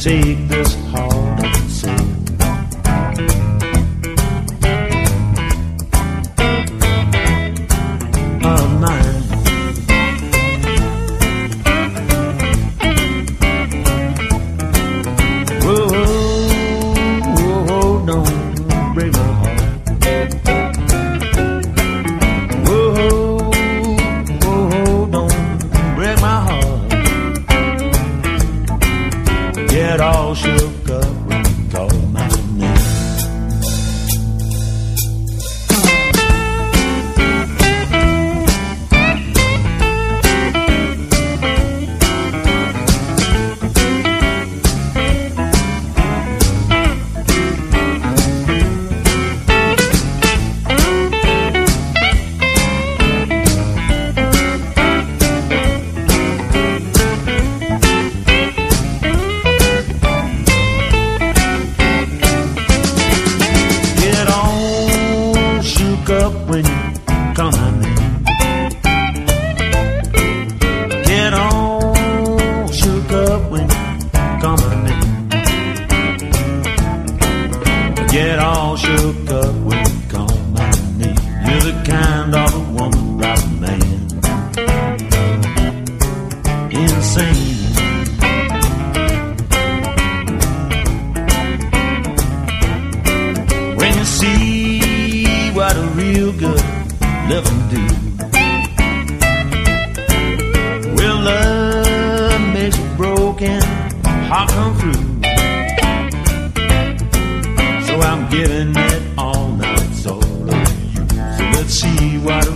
take this heart. I'm giving it all now, it's all you. So let's see what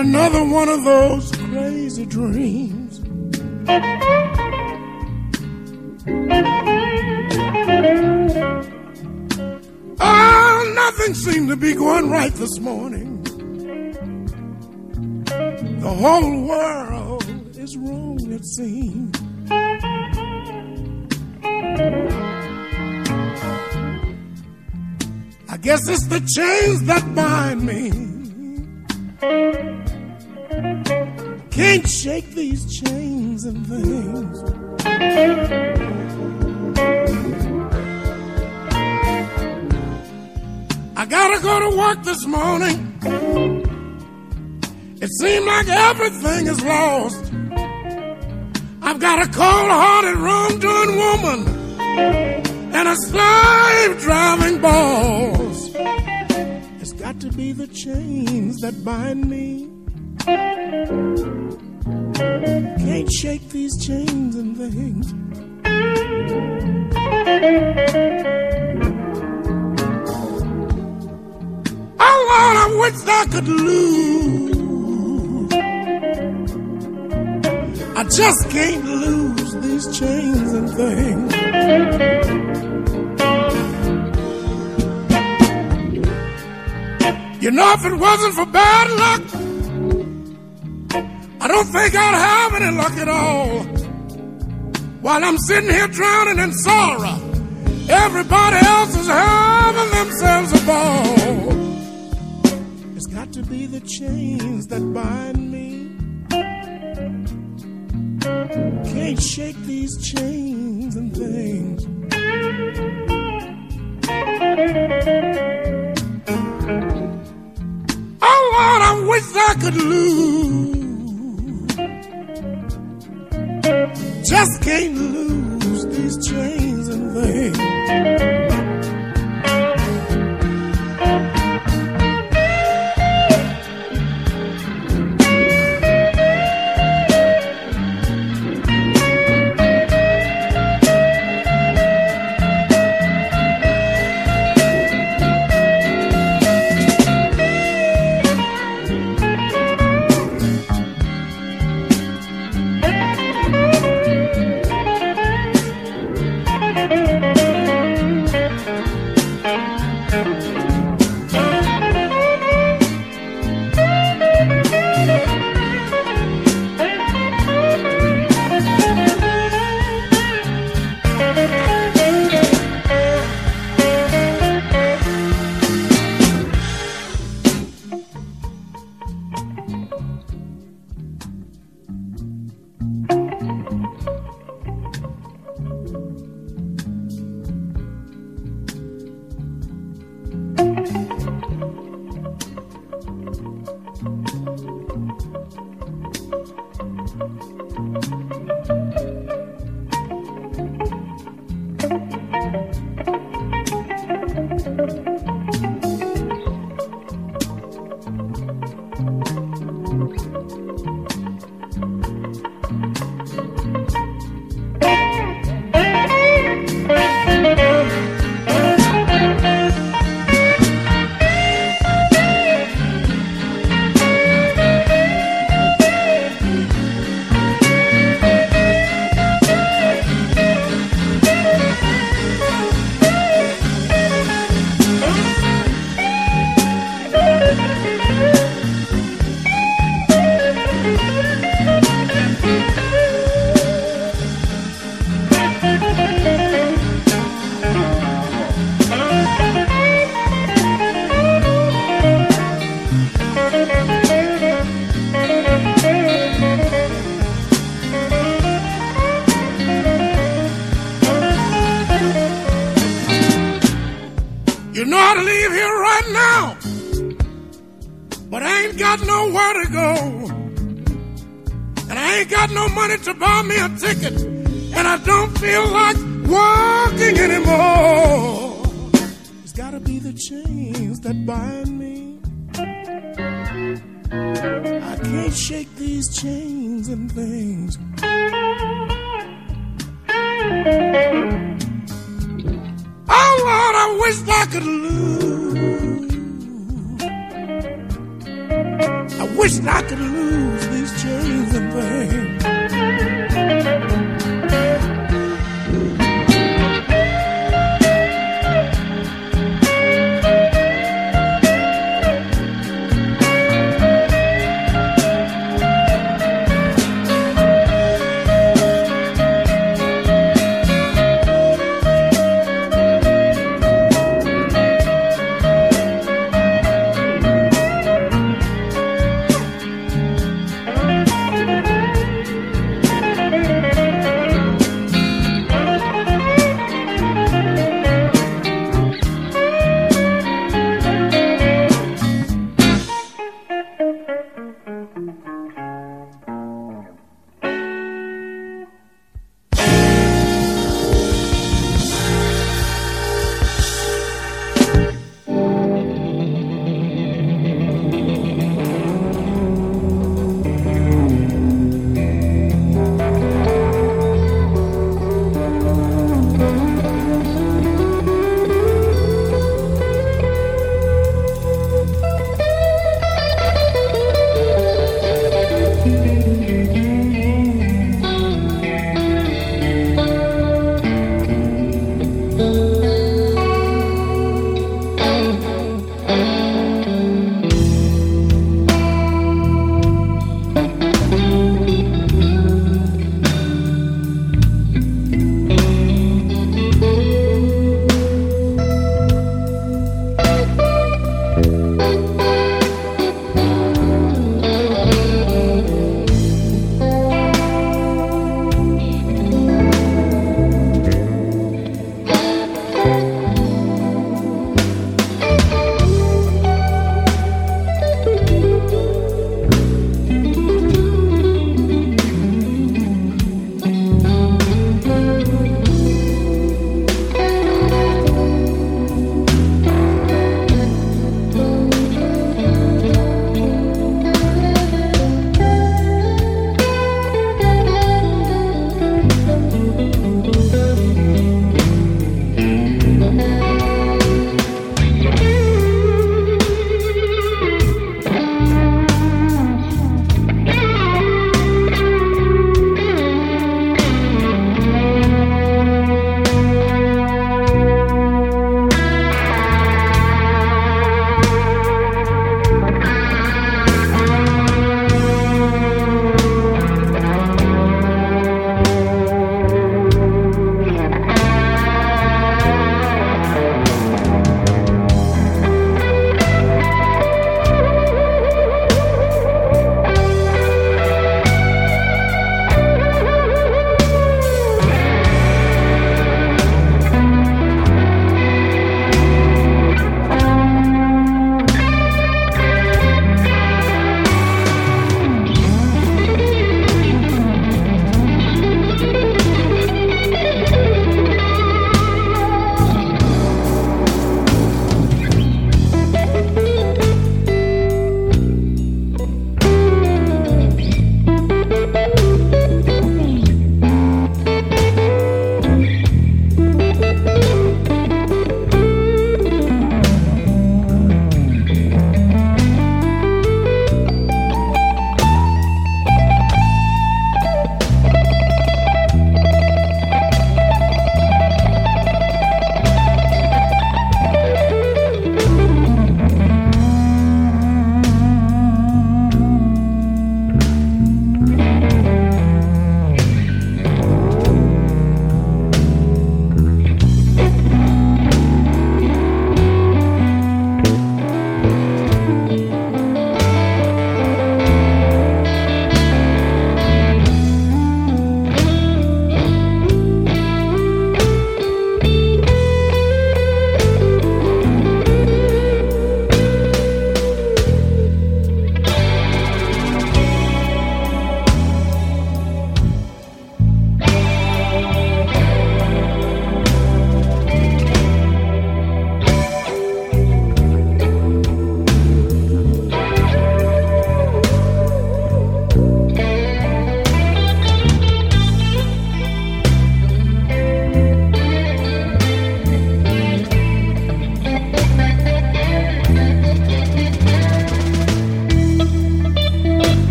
another one of those crazy dreams. Oh, nothing seemed to be going right this morning. The whole world is wrong, it seems. I guess it's the chains that bind me. Can't shake these chains and things. I gotta go to work this morning. It seems like everything is lost. I've got a cold hearted, wrong-doing woman and a slave driving boss. It's got to be the chains that bind me. Can't shake these chains and things. Oh Lord, I wish I could lose. I just can't lose these chains and things. You know, if it wasn't for bad luck, don't think I'd have any luck at all. While I'm sitting here drowning in sorrow, everybody else is having themselves a ball. It's got to be the chains that bind me. Can't shake these chains and things. Oh Lord, I wish I could lose. Just can't lose these chains and things.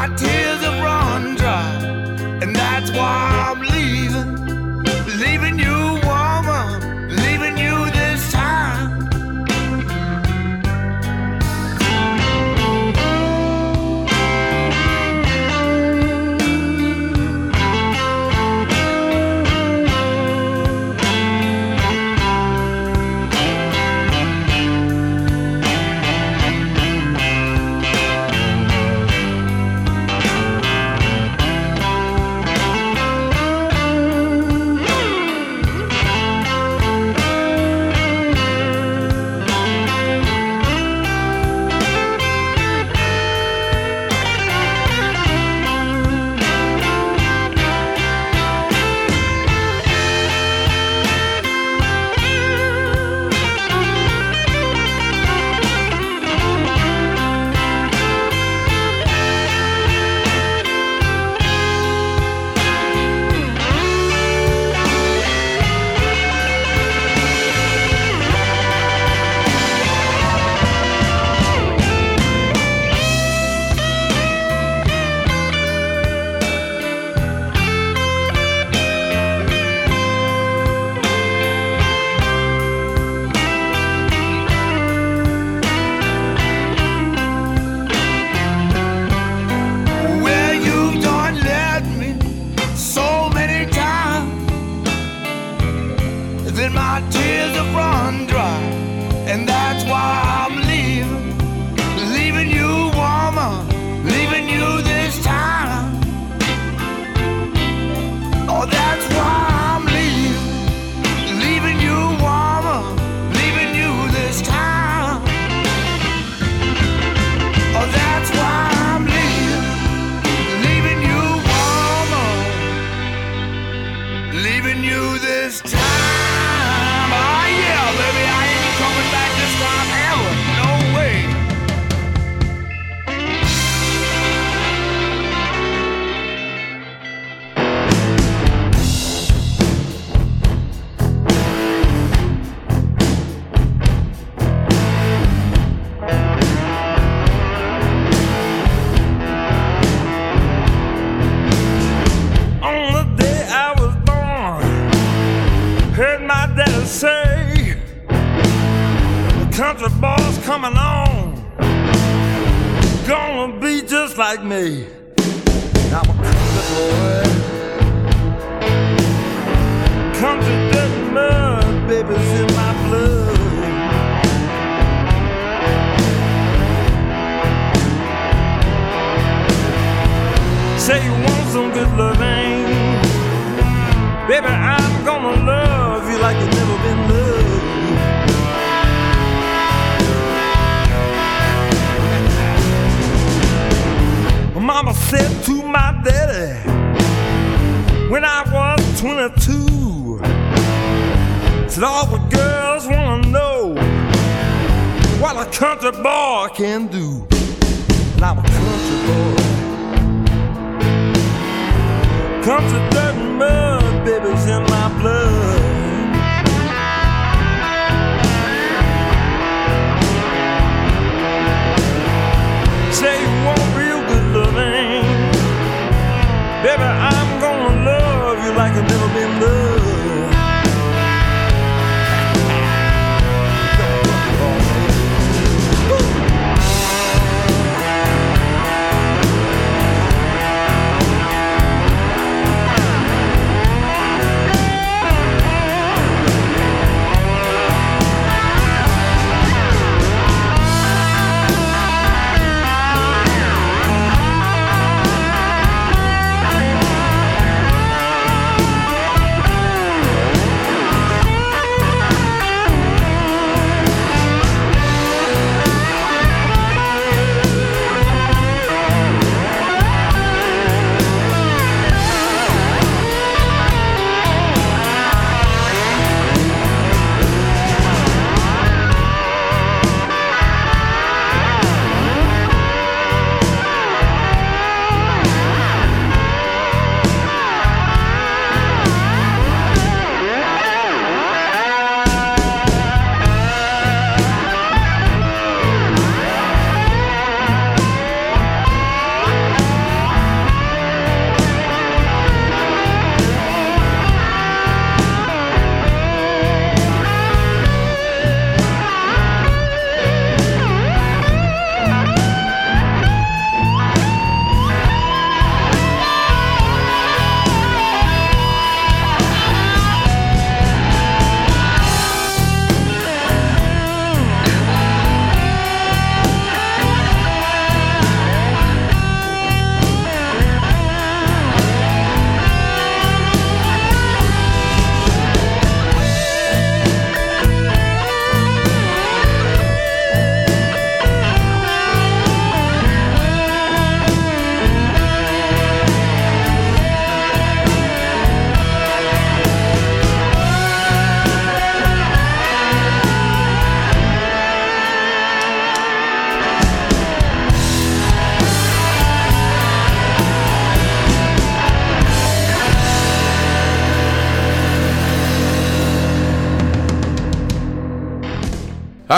That my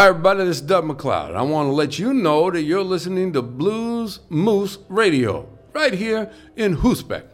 Hi, everybody, this is Doug MacLeod. I want to let you know that you're listening to Blues Moose Radio right here in Groesbeek.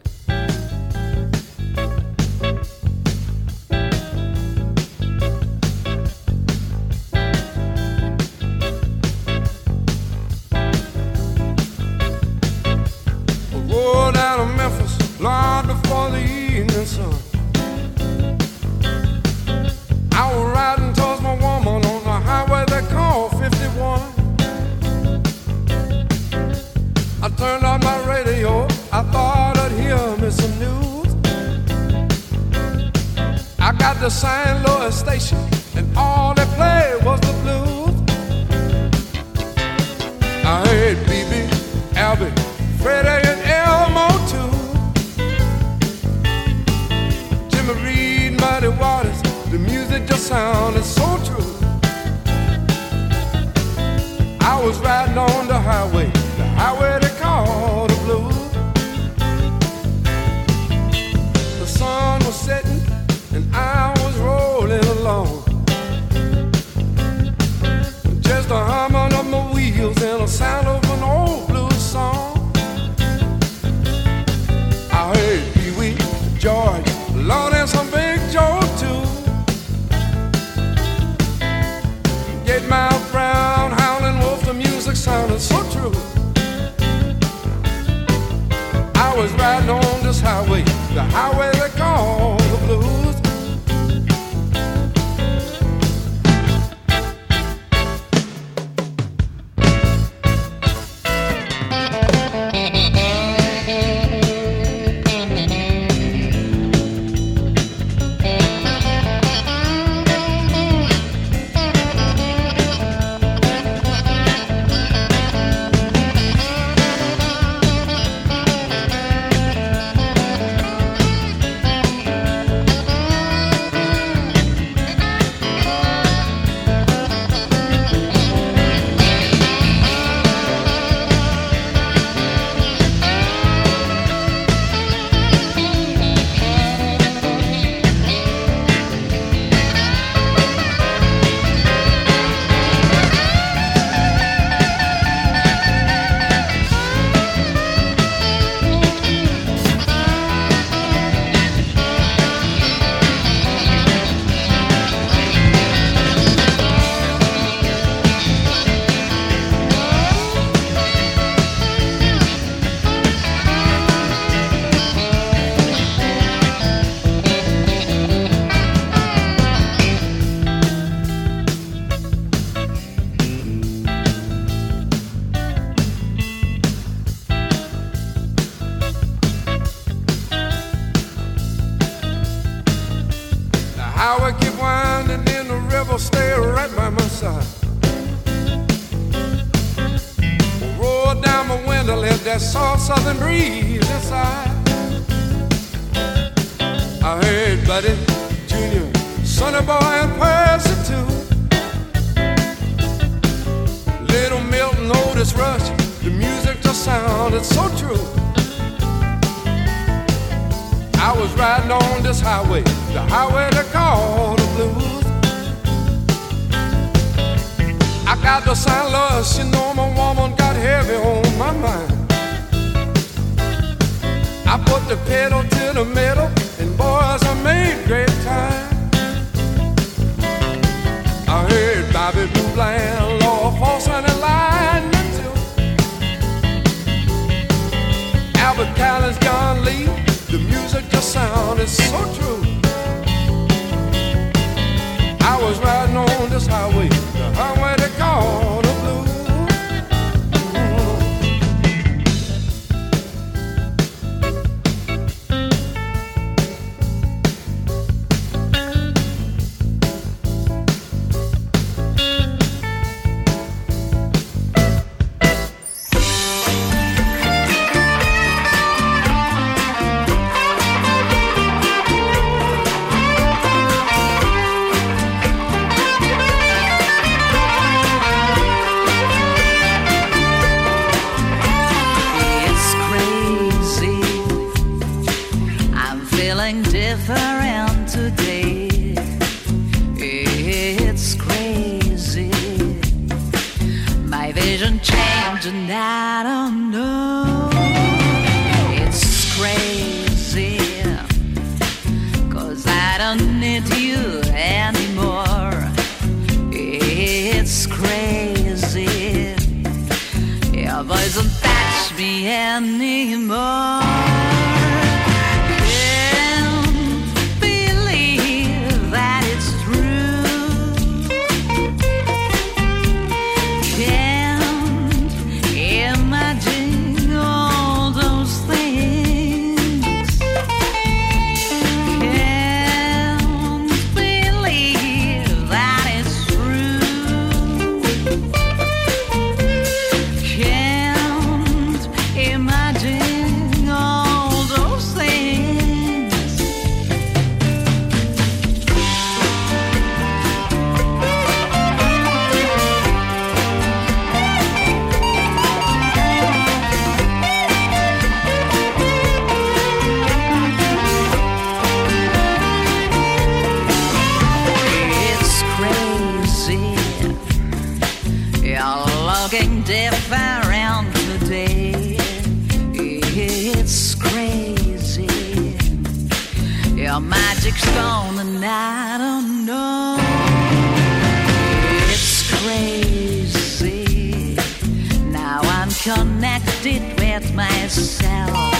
connected with myself.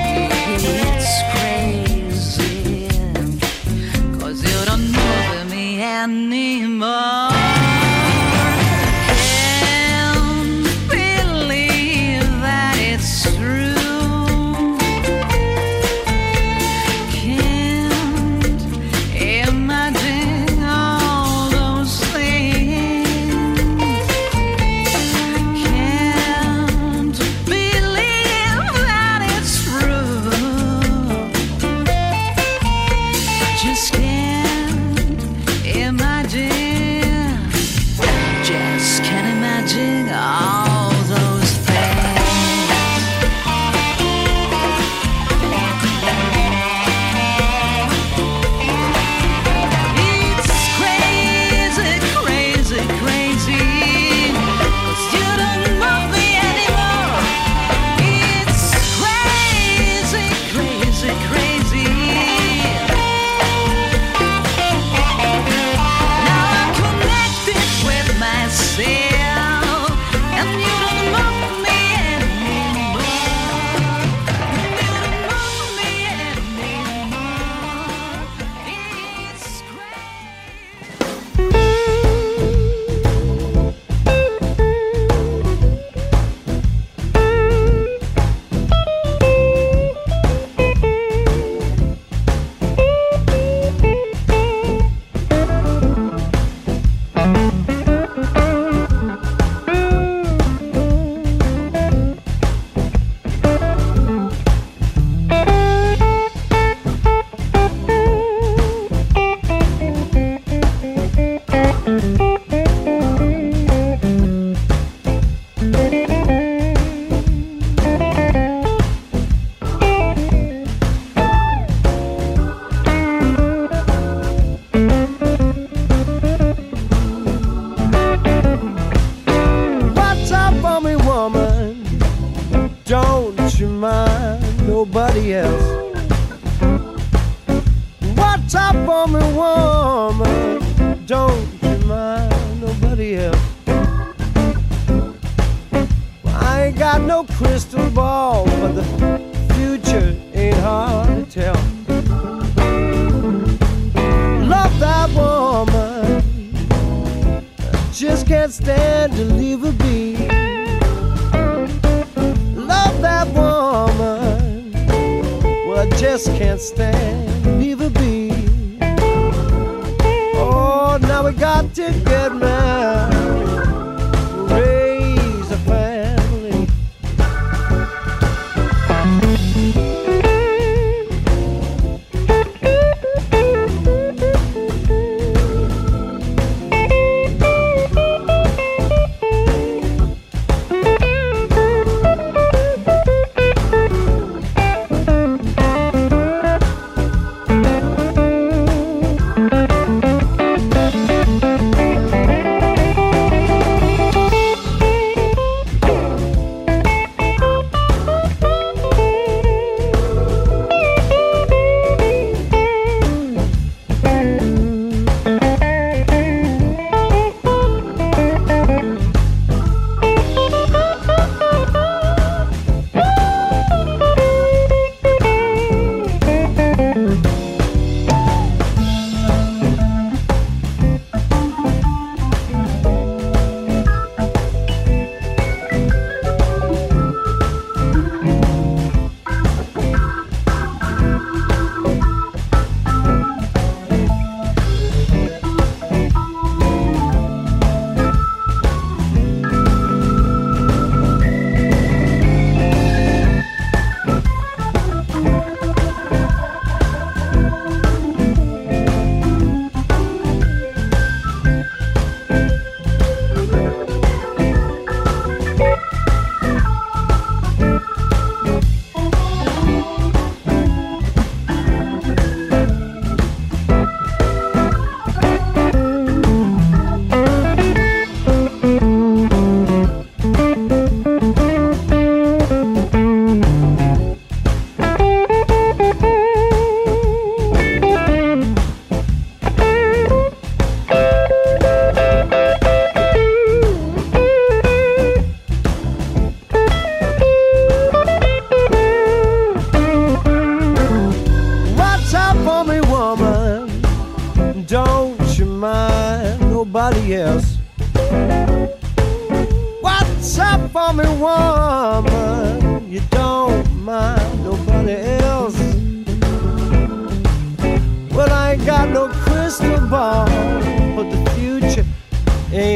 It's crazy, cause you don't move me anymore.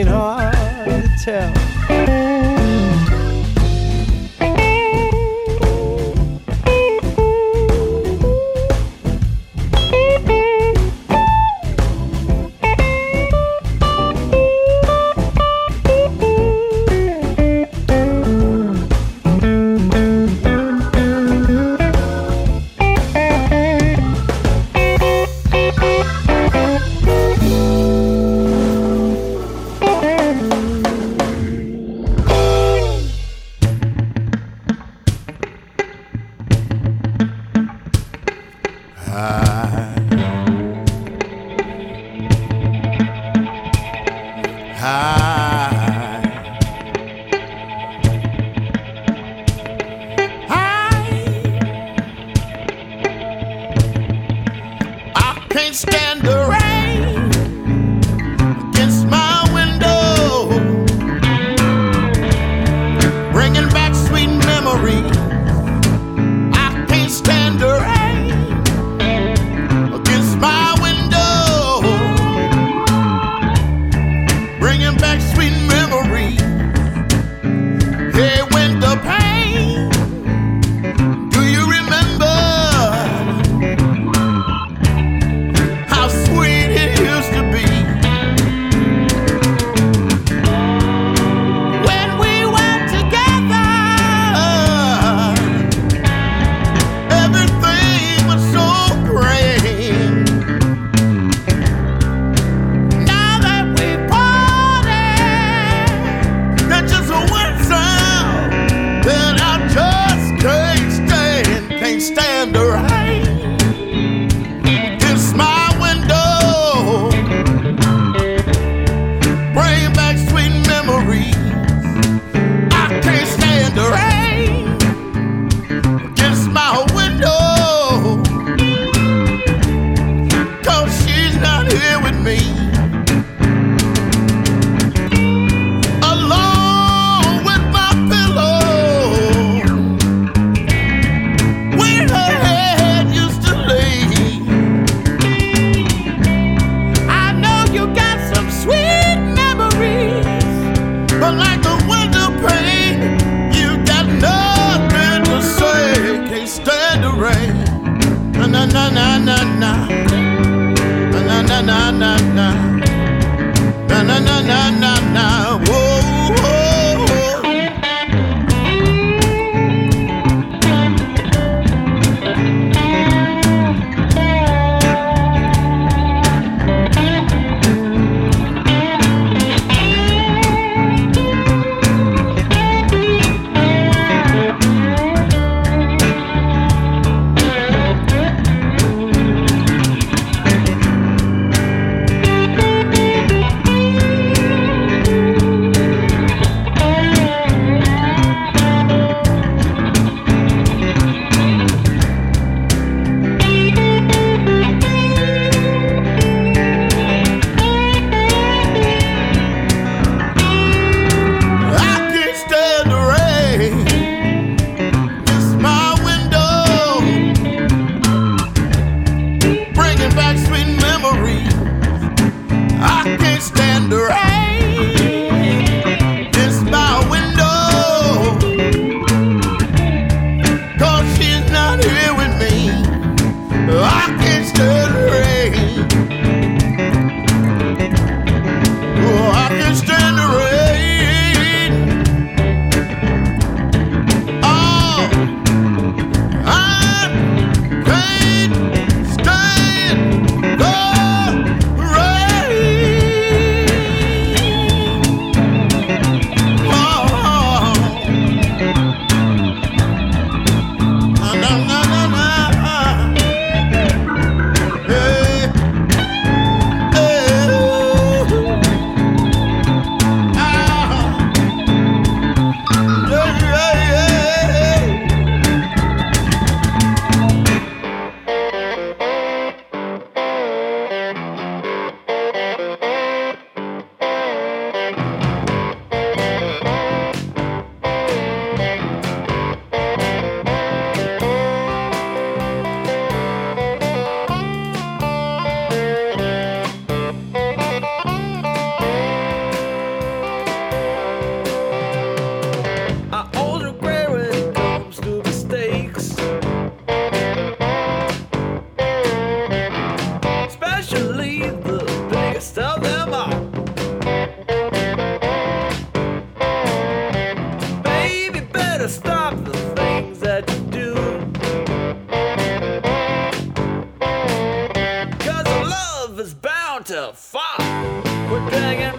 Hard to tell. bringing back sweet memories. I can't stand around. we're dragging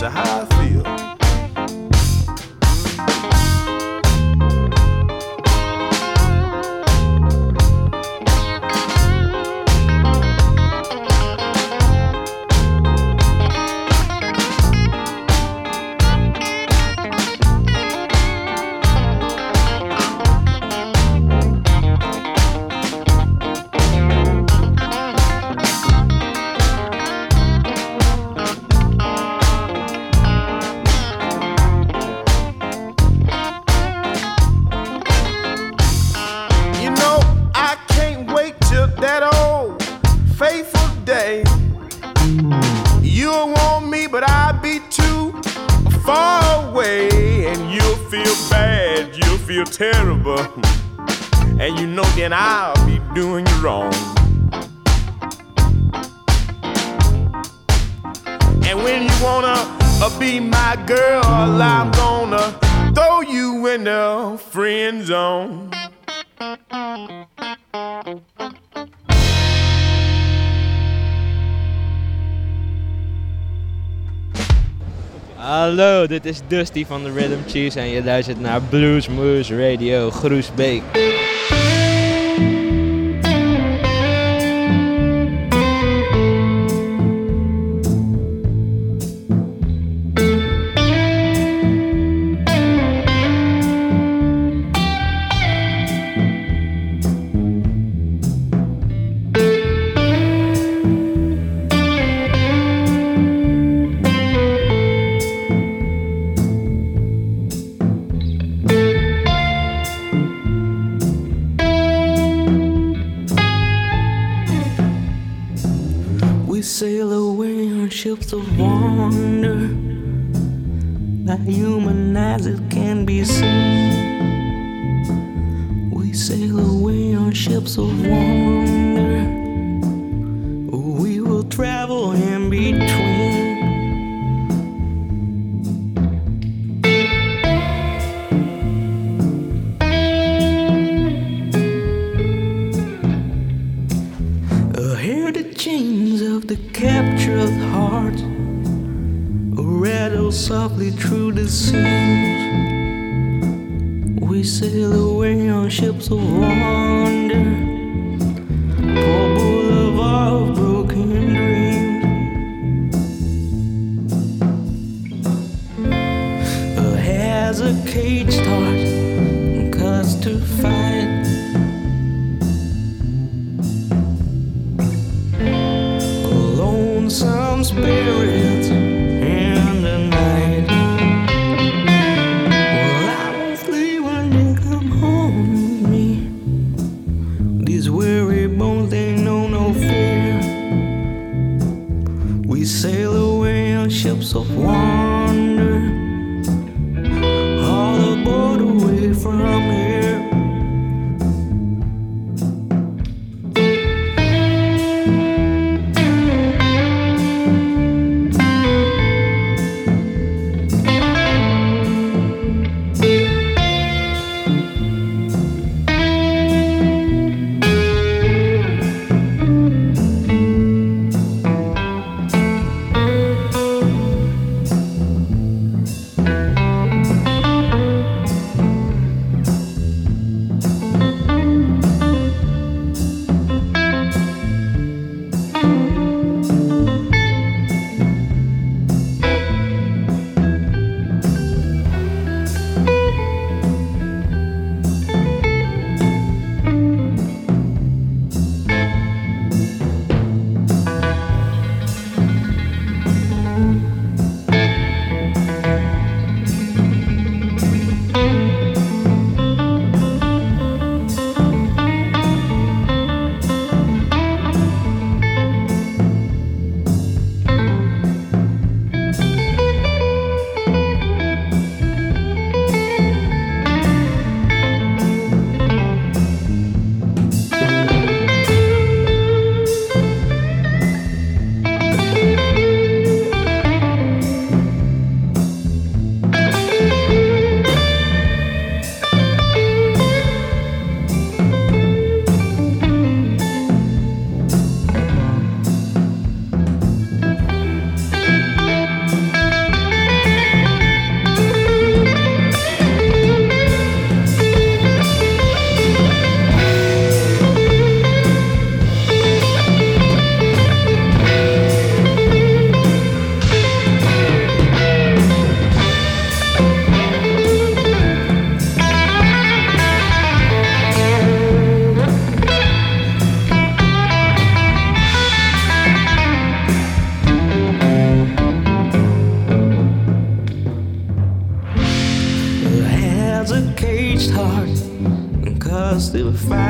to have. Het is Dusty van de Rhythm Cheese en je luistert naar Blues Moose Radio Groesbeek. just a wonder that human eyes it can be seen. We sail away on ships of wonder. find